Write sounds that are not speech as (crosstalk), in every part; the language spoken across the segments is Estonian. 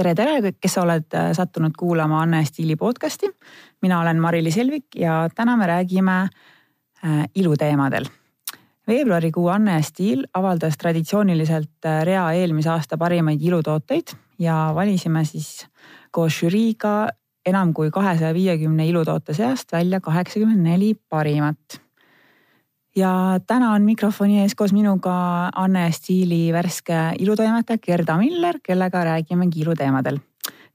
tere, tere, kes sa oled äh, sattunud kuulama Anne Stiili podcasti. mina olen Mari-Liis Helvik ja täna me räägime äh, iluteemadel. veebruarikuu Anne Stiil avaldas traditsiooniliselt äh, rea eelmise aasta parimaid ilutooteid ja valisime siis koos žüriiga enam kui kahesaja viiekümne ilutoote seast välja kaheksakümmend neli parimat ja täna on mikrofoni ees koos minuga Anne Stiili värske ilutoimetaja Gerda Miller, kellega räägimegi iluteemadel.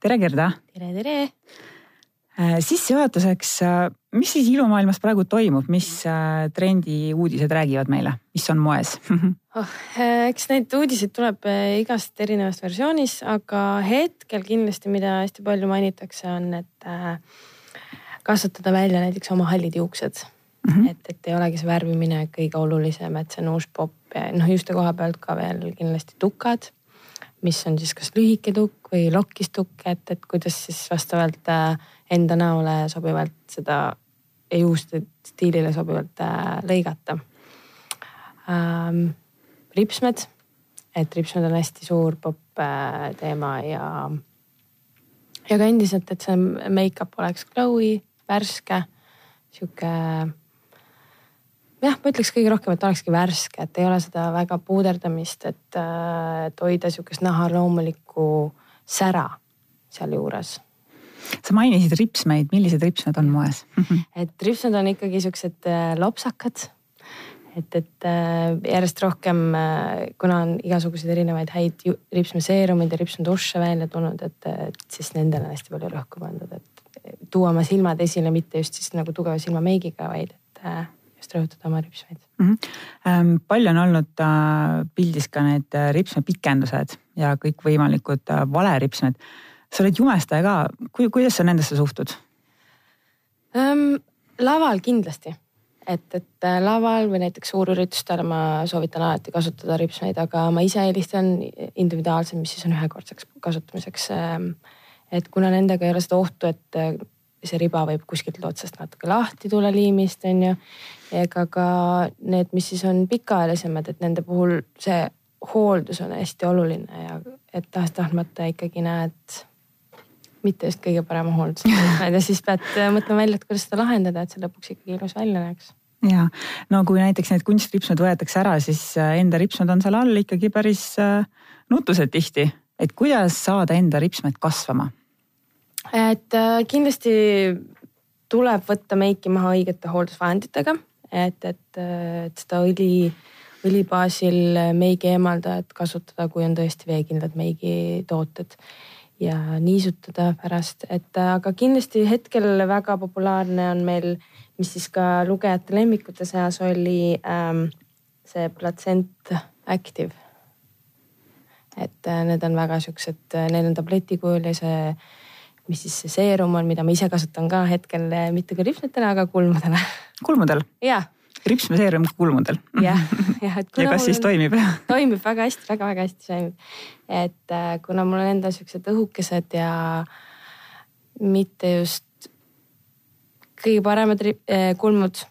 tere, Gerda. tere, tere. Äh, sissejuhatuseks, äh, mis siis ilumaailmas praegu toimub, mis äh, trendi uudised räägivad meile, mis on moes (laughs) oh, eks neid uudiseid tuleb igast erinevast versioonis, aga hetkel kindlasti, mida hästi palju mainitakse, on, et kasvatada välja näiteks oma hallid juuksed mm. -hmm. et, et ei olegi see värvimine kõige olulisem, et see on uus popp ja noh, juuste koha pealt ka veel kindlasti tukad, mis on siis kas lühike tukk või lokkis tukk, et, et kuidas siis vastavalt äh, enda näole sobivalt seda juuste stiilile sobivalt äh, lõigata ähm,. ripsmed, et ripsmed on hästi suur popp äh, teema ja, ja ka endiselt, et see make-up oleks glowy, värske, sihuke jah, ma ütleks kõige rohkem, et olekski värske, et ei ole seda väga puuderdamist, et, äh, et hoida sihukest naha loomulikku sära sealjuures. sa mainisid ripsmeid, millised ripsmed on moes et ripsmed on ikkagi siuksed äh, lopsakad. et, et äh, järjest rohkem, kuna on igasuguseid erinevaid häid ripsmeseerumeid ja ripsmeduše välja tulnud, et, et siis nendele on hästi palju rõhku pandud, et tuua oma silmad esile, mitte just siis nagu tugeva silmameigiga, vaid et just rõhutada oma ripsmeid mm. -hmm. palju on olnud äh, pildis ka need äh, ripsmepikendused ja kõikvõimalikud äh, valeripsmed. sa oled jumestaja ka, kuidas sa nendesse suhtud ähm,? laval kindlasti, et, et laval või näiteks suurüritustel ma soovitan alati kasutada ripsmeid, aga ma ise eelistan individuaalselt, mis siis on ühekordseks kasutamiseks. Ähm, et kuna nendega ei ole seda ohtu, et see riba võib kuskilt otsast natuke lahti tulla liimist, on ju. Ega ka need, mis siis on pikaajalisemad, et nende puhul see hooldus on hästi oluline ja et tahes-tahtmata ikkagi näed mitte just kõige parema hooldusega ja siis pead mõtlema välja, et kuidas seda lahendada, et see lõpuks ikkagi ilus välja näeks. Ja no kui näiteks need kunstripsmed võetakse ära, siis äh, enda ripsmed on seal all ikkagi päris äh, nutused tihti, et kuidas saada enda ripsmed kasvama? Et äh, kindlasti tuleb võtta meiki maha õigete hooldusvahenditega, et, et, äh, et seda õli, õli baasil meigi eemaldajat kasutada, kui on tõesti veekindlad meigitooted ja niisutada pärast, et äh, aga kindlasti hetkel väga populaarne on meil, mis siis ka lugejate lemmikute seas oli ähm, see Placent Active. et need on väga siuksed, neil on tableti kujul ja see mis siis see seerum on, mida ma ise kasutan ka hetkel eh, mitte küll ripsmetele, aga kulmudele. kulmudel? jah. ripsmeseerum kulmudel? jah, jah, et. ja kas siis toimib? (laughs) toimib väga hästi väga,, väga-väga hästi toimib. et äh, kuna mul on endal siuksed õhukesed ja mitte just kõige paremad äh, kulmud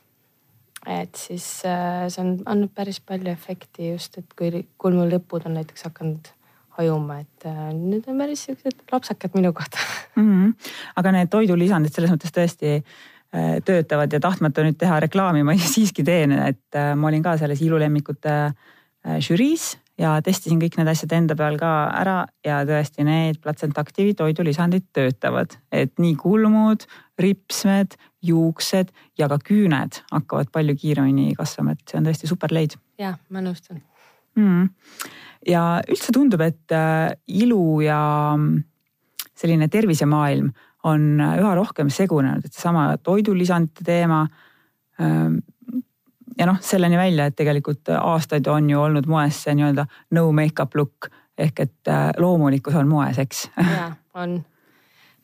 et siis äh, see on andnud päris palju efekti just, et kui kulmu lõpud on näiteks hakanud hajuma, et äh, need on päris siuksed lapsakad minu kohta mm. -hmm. aga need toidulisandid selles mõttes tõesti äh, töötavad ja tahtmata nüüd teha reklaami, ma siiski teen, et äh, ma olin ka selles ilulemmikute žüriis ja testisin kõik need asjad enda peal ka ära ja tõesti need Placenta Active'i toidulisandid töötavad, et nii kulmud, ripsmed, juuksed ja ka küüned hakkavad palju kiiremini kasvama, et see on tõesti super leid. ja ma nõustun mm ja üldse tundub, et äh, ilu ja mm, selline tervisemaailm on äh, üha rohkem segunenud, et seesama toidulisandite teema. Ähm, ja noh, selleni välja, et tegelikult aastaid on ju olnud moes see nii-öelda no make-up look ehk et äh, loomulikkus on moes, eks. ja on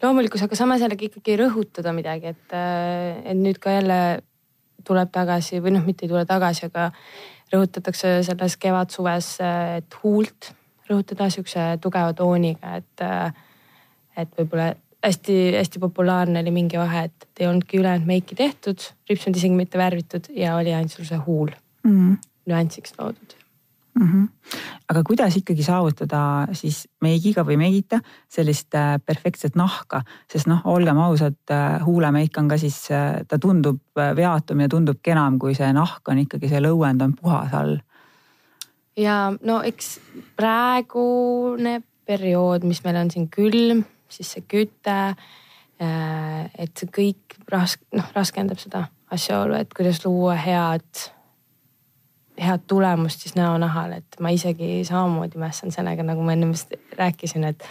loomulikkus, aga samas jällegi ikkagi rõhutada midagi, et, et nüüd ka jälle tuleb tagasi või noh, mitte ei tule tagasi, aga rõhutatakse selles kevad-suves, et huult rõhutada sihukese tugeva tooniga, et, et võib-olla hästi-hästi populaarne oli mingi vahe, et ei olnudki ülejäänud meiki tehtud, ripsmed isegi mitte värvitud ja oli ainult sul see huul mm. nüansiks loodud mm. -hmm. aga kuidas ikkagi saavutada siis meigiga või meigita sellist äh, perfektset nahka, sest noh, olgem ausad, äh, huulemeik on ka siis, ta tundub veatum ja tundub kenam, kui see nahk on ikkagi, see lõuend on puhas all. ja no eks praegune periood, mis meil on siin külm, siis see küte Äh, et see kõik rask-, noh raskendab seda asjaolu, et kuidas luua head, head tulemust siis näonahal, et ma isegi samamoodi mässan sellega, nagu ma enne vist rääkisin, et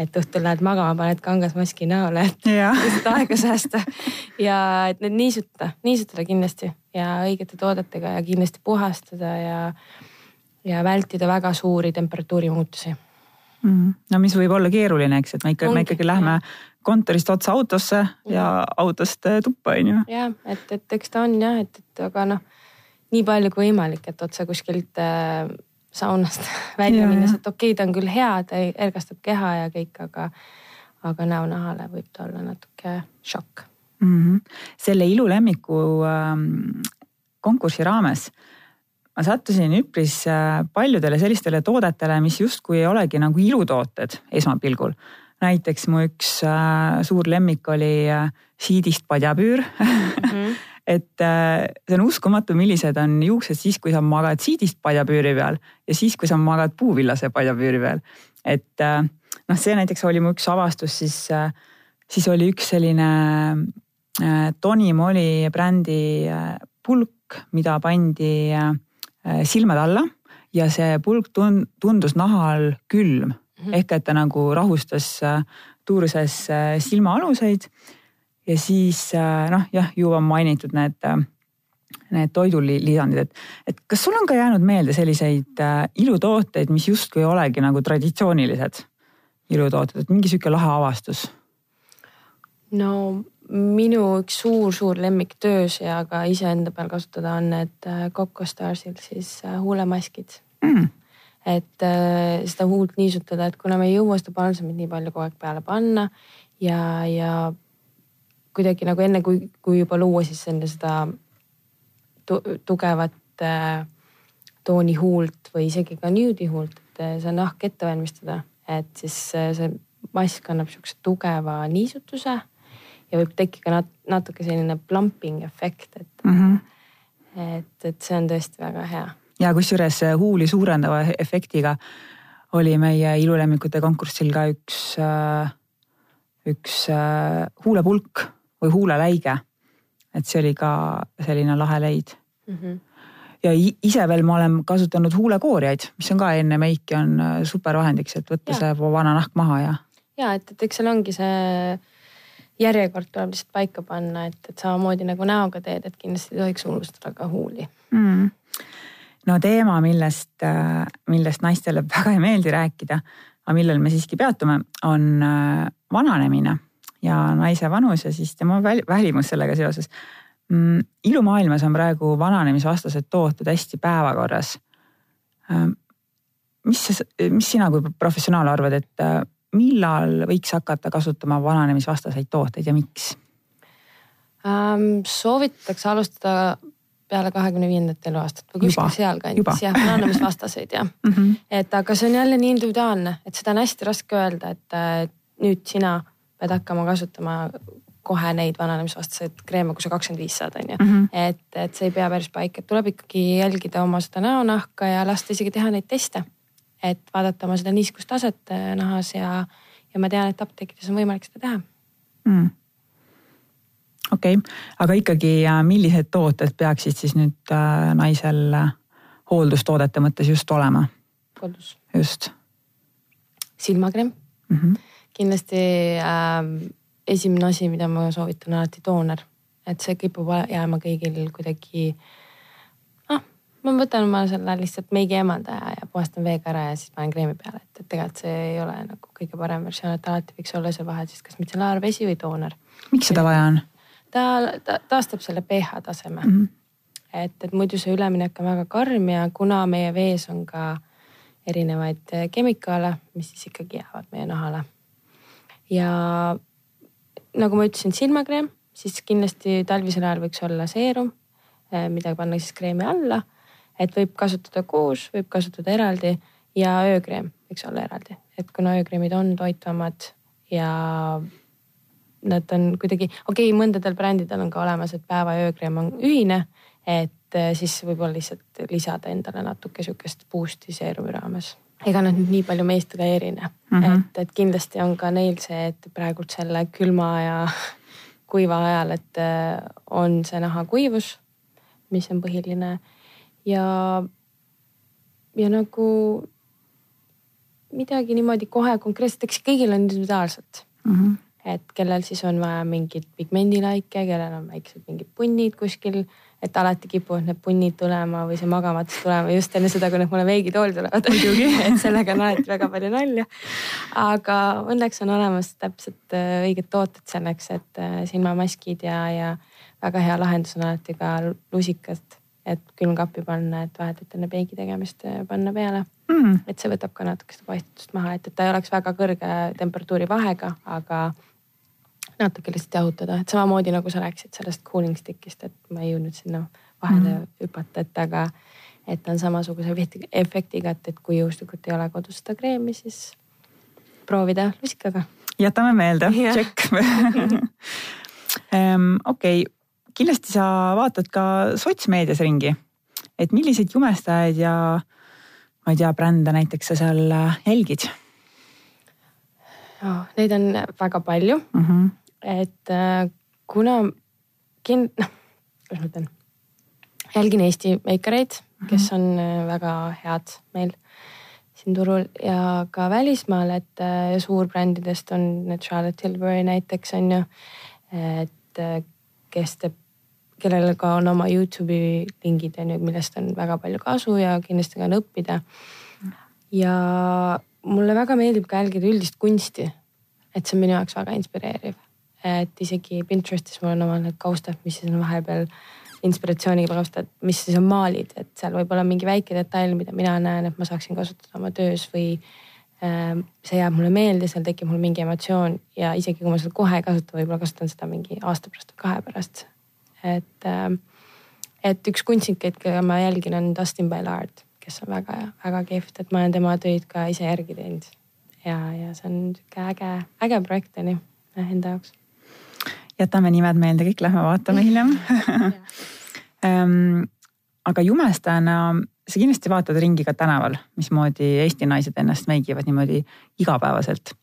et õhtul lähed magama, paned kangasmaski näole, et (laughs) lihtsalt aega säästa. ja et need niisutada, niisutada kindlasti ja õigete toodetega ja kindlasti puhastada ja, ja vältida väga suuri temperatuuri muutusi mm.. no mis võib olla keeruline, eks, et me ikka, me ikkagi lähme kontorist otse autosse ja, ja autost äh, tuppa, on ju. jah, et, et eks ta on jah, et, et aga noh, nii palju kui võimalik, et otse kuskilt äh, saunast (laughs) välja minna, sest okei okay,, ta on küll hea, ta ergastab keha ja kõik, aga, aga näonahale võib ta olla natuke šokk mm. -hmm. selle ilulemmiku ähm, konkursi raames ma sattusin üpris äh, paljudele sellistele toodetele, mis justkui ei olegi nagu ilutooted esmapilgul näiteks mu üks äh, suur lemmik oli äh, siidist padjapüür mm. -hmm. (laughs) et äh, see on uskumatu, millised on juuksed siis, kui sa magad siidist padjapüüri peal ja siis, kui sa magad puuvillase padjapüüri peal. et äh, noh, see näiteks oli mu üks avastus, siis äh,, siis oli üks selline Tony Moly brändi pulk, mida pandi silmade alla ja see pulk tundus nahal külm mm -hmm. ehk et ta nagu rahustas tuurses silmaaluseid. Ja siis äh, noh, jah, juba mainitud need, need toidulisandid, et, et kas sul on ka jäänud meelde selliseid ilutooteid, mis justkui ei olegi nagu traditsioonilised ilutooted, et mingi sihuke lahe avastus? no minu üks suur-suur lemmik töös ja ka iseenda peal kasutada on need Coco Starsil siis huulemaskid mm et äh, seda huult niisutada, et kuna me ei jõua seda palsamit nii palju kogu aeg peale panna ja, ja kuidagi nagu enne, kui, kui juba luua siis enne seda tu, tugevat äh, tooni huult või isegi ka nude'i huult, et äh, see nahk ette valmistada, et siis äh, see mask annab sihukese tugeva niisutuse ja võib tekkida nat natuke selline plumping efekt, et mm, -hmm. et, et see on tõesti väga hea ja kusjuures huuli suurendava efektiga oli meie ilulemmikute konkursil ka üks, äh, üks äh, huulepulk või huuleläige. et see oli ka selline lahe leid mm. -hmm. ja ise veel ma olen kasutanud huulekoorjaid, mis on ka enne meiki on äh, supervahendiks, et võtta ja. see vana nahk maha ja. ja et, et eks seal ongi see järjekord tuleb lihtsalt paika panna, et, et samamoodi nagu näoga teed, et kindlasti ei tohiks unustada ka huuli mm no teema, millest, äh, millest naistele (laughs) väga ei meeldi rääkida, aga millel me siiski peatume, on äh, vananemine ja naise vanus ja siis tema välimus sellega seoses. Mm, ilumaailmas on praegu vananemisvastased tooted hästi päevakorras. Äh, mis, mis sina kui professionaal arvad, et millal võiks hakata kasutama vananemisvastaseid tooteid ja miks ähm,? soovitatakse alustada peale kahekümne viiendat eluaastat või kuskil sealkandis jah, vananemisvastaseid jah (laughs) mm. -hmm. et aga see on jälle nii individuaalne, et seda on hästi raske öelda, et nüüd sina pead hakkama kasutama kohe neid vananemisvastaseid kreeme, kui sa kakskümmend viis saad, on ju. Mhm. et, et see ei pea päris paika, et tuleb ikkagi jälgida oma seda näonahka ja lasta isegi teha neid teste. et vaadata oma seda niiskustaset äh, nahas ja, ja ma tean, et apteekides on võimalik seda teha mm okei okay., aga ikkagi millised tooted peaksid siis nüüd äh, naisel äh, hooldustoodete mõttes just olema? hooldus. just. silmakreem mm. -hmm. Kindlasti äh, esimene asi, mida ma soovitan alati tooner, et see kipub jääma kõigil kuidagi. noh, ma võtan oma selle lihtsalt meigi eemaldaja ja puhastan veega ära ja siis panen kreemi peale, et, et tegelikult see ei ole nagu kõige parem versioon, et alati võiks olla see vahe siis kas mitsellaarvesi või tooner. miks seda vaja on? ta, ta taastab selle pH taseme mm. -hmm. et, et muidu see üleminek on väga karm ja kuna meie vees on ka erinevaid kemikaale, mis siis ikkagi jäävad meie nahale. Ja nagu ma ütlesin, silmakreem, siis kindlasti talvisel ajal võiks olla seerum, eh, mida panna siis kreemi alla. et võib kasutada koos, võib kasutada eraldi ja öökreem võiks olla eraldi, et kuna öökreemid on toitvamad ja nad on kuidagi, okei okay,, mõndadel brändidel on ka olemas, et päeva ja öökreem on ühine, et eh, siis võib-olla lihtsalt lisada endale natuke sihukest boost'i seerumi raames ega nad nüüd nii palju meist ka ei erine mm, -hmm. et, et kindlasti on ka neil see, et praegult selle külma ja kuiva ajal, et eh, on see nahakuivus, mis on põhiline ja, ja nagu midagi niimoodi kohe konkreetselt, eks kõigil on individuaalselt mm. -hmm. et kellel siis on vaja mingit pigmendilaike, kellel on väiksed mingid punnid kuskil et alati kipuvad need punnid tulema või see magamatus tulema just enne seda, kui need mulle veegitooli tulevad. Muidugi. (laughs) Et sellega on alati väga palju nalja. aga õnneks on olemas täpselt äh, õiged tooted selleks, et äh, silmamaskid ja, ja väga hea lahendus on alati ka lusikad, et külmkappi panna, et vahetult enne peigi tegemist äh, panna peale. Mm.. et see võtab ka natuke seda paistetust maha, et, et ta ei oleks väga kõrge temperatuuri vahega, aga natuke lihtsalt jahutada, et samamoodi nagu sa rääkisid sellest cooling stick'ist, et ma ei jõudnud sinna vahele mm. hüpata, et aga et on samasuguse efektiga, et, et kui juhuslikult ei ole kodus seda kreemi, siis proovida lusikaga. jätame meelde, (laughs) tšekk (laughs) okei kindlasti sa vaatad ka sotsmeedias ringi, et milliseid jumestajaid ja ma ei tea, brände näiteks sa seal jälgid? Neid on väga palju mm. -hmm et äh, kuna kin-, noh, kuidas ma ütlen, jälgin Eesti meikareid, kes mhm. on äh, väga head meil siin turul ja ka välismaal, et äh, suurbrändidest on need Charlotte Tilbury näiteks on ju. et kes teeb, kellel ka on oma Youtube'i lingid on ju, millest on väga palju kasu ja kindlasti ka on õppida. ja mulle väga meeldib ka jälgida üldist kunsti. et see on minu jaoks väga inspireeriv et isegi Pinterestis mul on omal need kaustad, mis siis on vahepeal inspiratsiooniga kaustad, mis siis on maalid, et seal võib olla mingi väike detail, mida mina näen, et ma saaksin kasutada oma töös või äh, see jääb mulle meelde, seal tekib mul mingi emotsioon ja isegi kui ma seda kohe ei kasuta, võib-olla kasutan seda mingi aasta pärast või kahe pärast. et äh,, et üks kunstnikeid, keda ma jälgin, on Dustin Bellard, kes on väga-väga kihvt, et ma olen tema töid ka ise järgi teinud. ja, ja see on sihuke äge, äge projekt on ju enda jaoks jätame nimed meelde, kõik lähme vaatame hiljem ähm, (laughs) aga jumestajana sa kindlasti vaatad ringi ka tänaval, mismoodi Eesti naised ennast meigivad niimoodi igapäevaselt.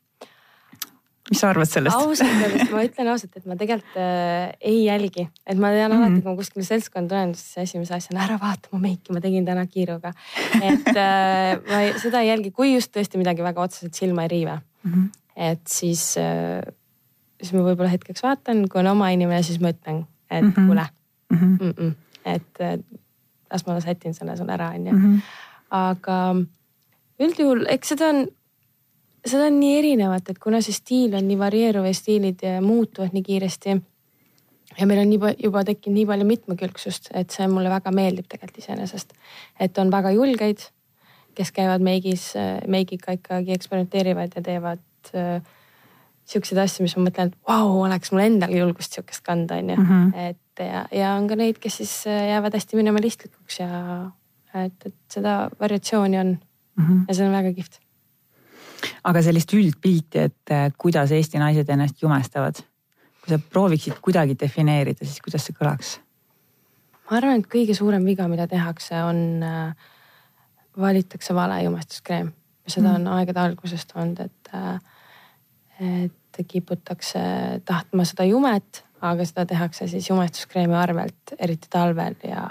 mis sa arvad sellest? ausalt öeldes (laughs) ma ütlen ausalt, et ma tegelikult äh, ei jälgi, et ma tean mm -hmm. alati, kui ma kuskile seltskonda tulen, siis esimese asjana ära vaata mu meiki, ma tegin täna kiiruga. et äh, ma ei, seda ei jälgi, kui just tõesti midagi väga otseselt silma ei riive mm. -hmm. et siis äh, siis ma võib-olla hetkeks vaatan, kui on oma inimene, siis ma ütlen, et mm -hmm. kuule mm, -hmm. mm -mm, et las ma sätin selle sulle ära, onju. Mhm. aga üldjuhul, eks seda on, seda on nii erinevat, et kuna see stiil on nii varieeruv ja stiilid muutuvad nii kiiresti. ja meil on nii juba tekkinud nii palju mitmekülgsust, et see mulle väga meeldib tegelikult iseenesest. et on väga julgeid, kes käivad meigis, meigiga ikkagi eksperimenteerivad ja teevad äh, siukseid asju, mis ma mõtlen, et vau, oleks mul endal julgust sihukest kanda, onju. Mhm. et ja, ja on ka neid, kes siis äh, jäävad hästi minimalistlikuks ja et, et seda variatsiooni on mm -hmm. ja see on väga kihvt. aga sellist üldpilti, et äh, kuidas Eesti naised ennast jumestavad, kui sa prooviksid kuidagi defineerida, siis kuidas see kõlaks? ma arvan, et kõige suurem viga, mida tehakse, on äh, valitakse vale jumestuskreem seda mm -hmm. on aegade algusest olnud, et äh, et kiputakse tahtma seda jumet, aga seda tehakse siis jumestuskreemi arvelt, eriti talvel ja,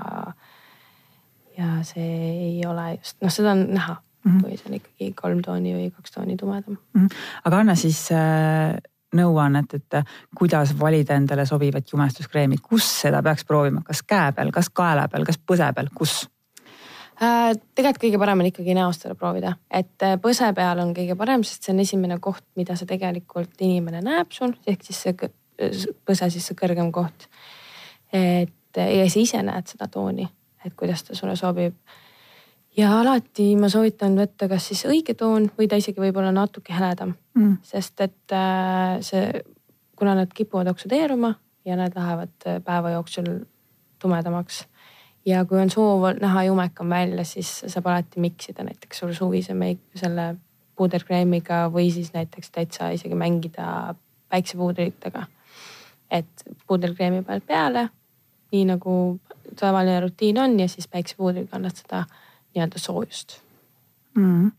ja see ei ole just, noh, seda on näha mm, -hmm. kui see on ikkagi kolm tooni või kaks tooni tumedam mm. -hmm. aga anna siis äh, nõuannet, et kuidas valida endale sobivat jumestuskreemi, kus seda peaks proovima, kas käe peal, kas kaela peal, kas põse peal, kus? Äh, tegelikult kõige parem on ikkagi näost seda proovida, et äh, põse peal on kõige parem, sest see on esimene koht, mida see tegelikult inimene näeb sul, ehk siis see põse siis see kõrgem koht. et ja sa ise näed seda tooni, et kuidas ta sulle sobib. ja alati ma soovitan võtta kas siis õige toon või ta isegi võib olla natuke heledam mm., sest et äh, see, kuna nad kipuvad oksudeeruma ja nad lähevad päeva jooksul tumedamaks ja kui on soov näha jumekam välja, siis saab alati miksida näiteks sul suvise meik selle puuderkreemiga või siis näiteks täitsa isegi mängida päiksepuudritega. et puuderkreemi pealt peale, nii nagu tavaline rutiin on ja siis päiksepuudriga annad seda nii-öelda soojust mm..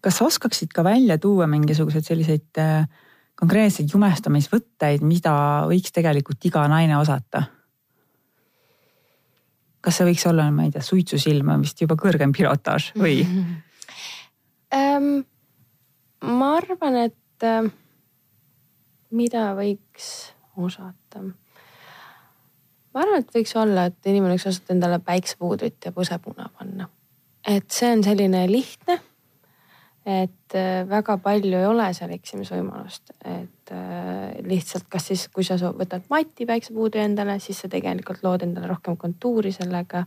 Kas oskaksid ka välja tuua mingisuguseid selliseid äh, konkreetseid jumestamisvõtteid, mida võiks tegelikult iga naine osata? Kas see võiks olla, ma ei tea, suitsusilm on vist juba kõrgem pilotaaž või ähm,? ma arvan, et äh, mida võiks osata? ma arvan, et võiks olla, et inimene võiks osata endale päiksepuudrit ja põsepuna panna. et see on selline lihtne et äh, väga palju ei ole seal eksimisvõimalust, et äh, lihtsalt, kas siis, kui sa võtad mati päiksepuudri endale, siis sa tegelikult lood endale rohkem kontuuri sellega.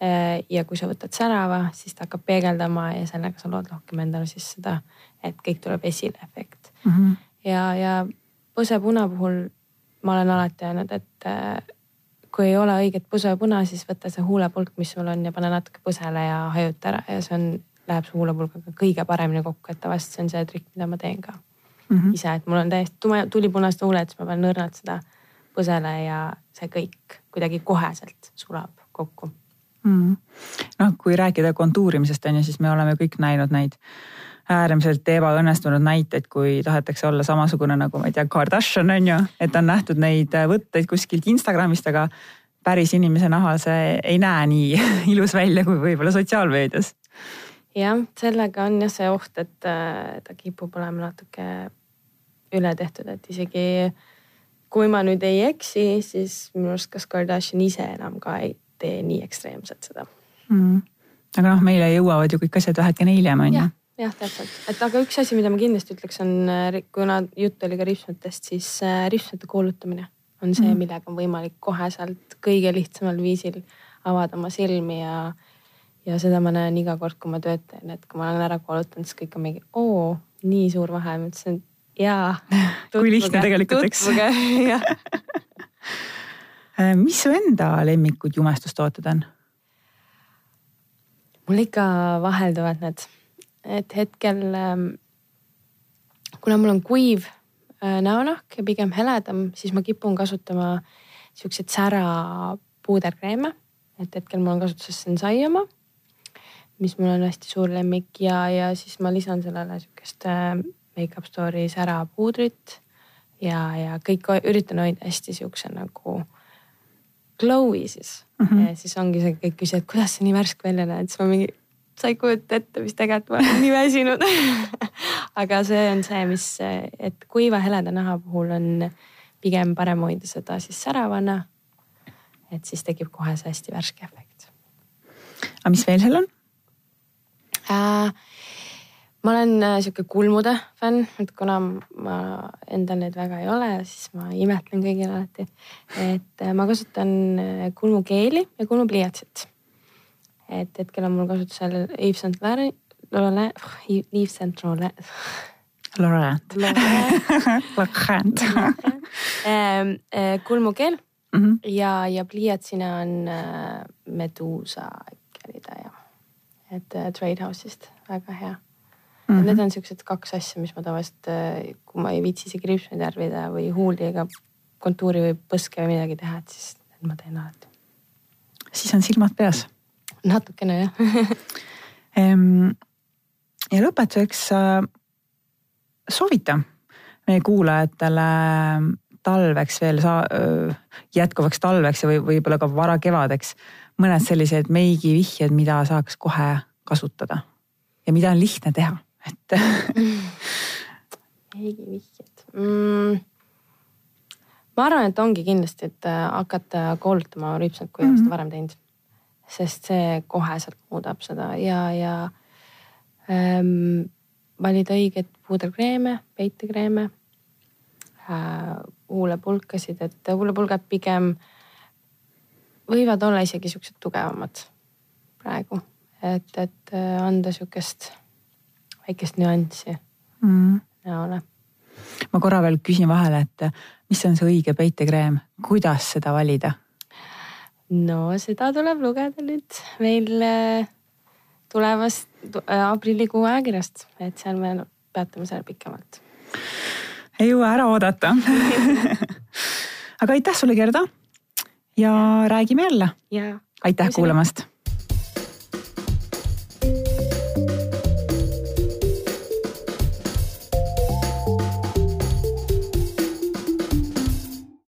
Äh, ja kui sa võtad särava, siis ta hakkab peegeldama ja sellega sa lood rohkem endale siis seda, et kõik tuleb esile efekt mm. -hmm. ja, ja põsepuna puhul ma olen alati öelnud, et kui ei ole õiget põsepuna, siis võta see huulepulk, mis sul on ja pane natuke põsele ja hajuta ära ja see on läheb su huulepulgaga kõige paremini kokku, et tavaliselt see on see trikk, mida ma teen ka mm -hmm. ise, et mul on täiesti tulipunased huuled, siis ma panen nõrnalt seda põsele ja see kõik kuidagi koheselt sulab kokku mm. noh, kui rääkida kontuurimisest on ju, siis me oleme kõik näinud neid äärmiselt ebaõnnestunud näiteid, kui tahetakse olla samasugune nagu ma ei tea, Kardashian on ju, et on nähtud neid võtteid kuskilt Instagramist, aga päris inimese nahal see ei näe nii (laughs) ilus välja kui võib-olla sotsiaalmeedias jah, sellega on jah see oht, et äh, ta kipub olema natuke üle tehtud, et isegi kui ma nüüd ei eksi, siis minu arust kas Kardashian ise enam ka ei tee nii ekstreemselt seda mm.. aga noh, meile jõuavad ju kõik asjad vähekene hiljem on ju. jah, täpselt, et aga üks asi, mida ma kindlasti ütleks, on äh, kuna jutt oli ka ripsmetest, siis äh, ripsmete kuulutamine on see mm., millega on võimalik koheselt kõige lihtsamal viisil avada oma silmi ja ja seda ma näen iga kord, kui ma tööd teen, et kui ma olen ära kuulutanud, siis kõik on mingi oo, nii suur vahe. ma ütlesin, et jaa. (laughs) kui lihtne tegelikult, eks. (laughs) äh, mis su enda lemmikud jumestustooted on? mul ikka vahelduvad need, et hetkel ähm, kuna mul on kuiv äh, näonahk ja pigem heledam, siis ma kipun kasutama siukseid sära puuderkreeme. et hetkel mul on kasutuses Sensai oma mis mul on hästi suur lemmik ja, ja siis ma lisan sellele sihukest äh, Makeup Store'i särapuudrit ja, ja kõik üritan hoida hästi sihukese nagu glow'i siis mm. -hmm. ja siis ongi see, kõik küsivad, kuidas sa nii värske välja näed, siis ma mingi, sa ei kujuta ette, mis tegelikult ma olen nii väsinud (laughs) aga see on see, mis, et kuiva heleda naha puhul on pigem parem hoida seda siis säravana. et siis tekib kohe see hästi värske efekt. aga mis veel seal on? Äh,. ma olen äh, sihuke kulmude fänn, et kuna ma endal neid väga ei ole, siis ma imetlen kõigil alati. et äh, ma kasutan äh, kulmukeeli ja kulmupliiatsit. et hetkel on mul kasutusel Yves Saint Laurent, Laurent, Yves Saint Laurent. Laurent. Laurent. (laughs) Ähm, kulmukeel mm -hmm. ja, ja pliiatsina on Medusa äkki oli ta jah et äh, Trade House'ist väga hea mm. -hmm. Need on siuksed kaks asja, mis ma tavaliselt, äh, kui ma ei viitsi isegi kriipsmeid värvida või huuli ega kontuuri või põske või midagi teha, et siis ma teen alati. siis on silmad peas? natukene jah (laughs) ja lõpetuseks äh, soovita meie kuulajatele talveks veel saa-, jätkuvaks talveks ja või võib-olla ka varakevadeks mõned sellised meigivihjed, mida saaks kohe kasutada ja mida on lihtne teha, et (laughs) meigivihjed mm.? ma arvan, et ongi kindlasti, et äh, hakata koolitama rüpsat, kui ei mm -hmm. ole seda varem teinud. sest see koheselt muudab seda ja, ja ähm, valida õiget puuderkreeme, peitekreeme huulepulkasid, et huulepulgad pigem äh, võivad olla isegi siuksed tugevamad praegu, et, et äh, anda sihukest väikest nüanssi mm. näole. ma korra veel küsin vahele, et mis on see õige peitekreem, kuidas seda valida? no seda tuleb lugeda nüüd meil äh, tulevast äh, aprillikuu ajakirjast, et seal me peatame seal pikemalt. Ei jõua ära oodata (laughs) aga aitäh sulle, Gerda. ja räägime jälle. aitäh kuulamast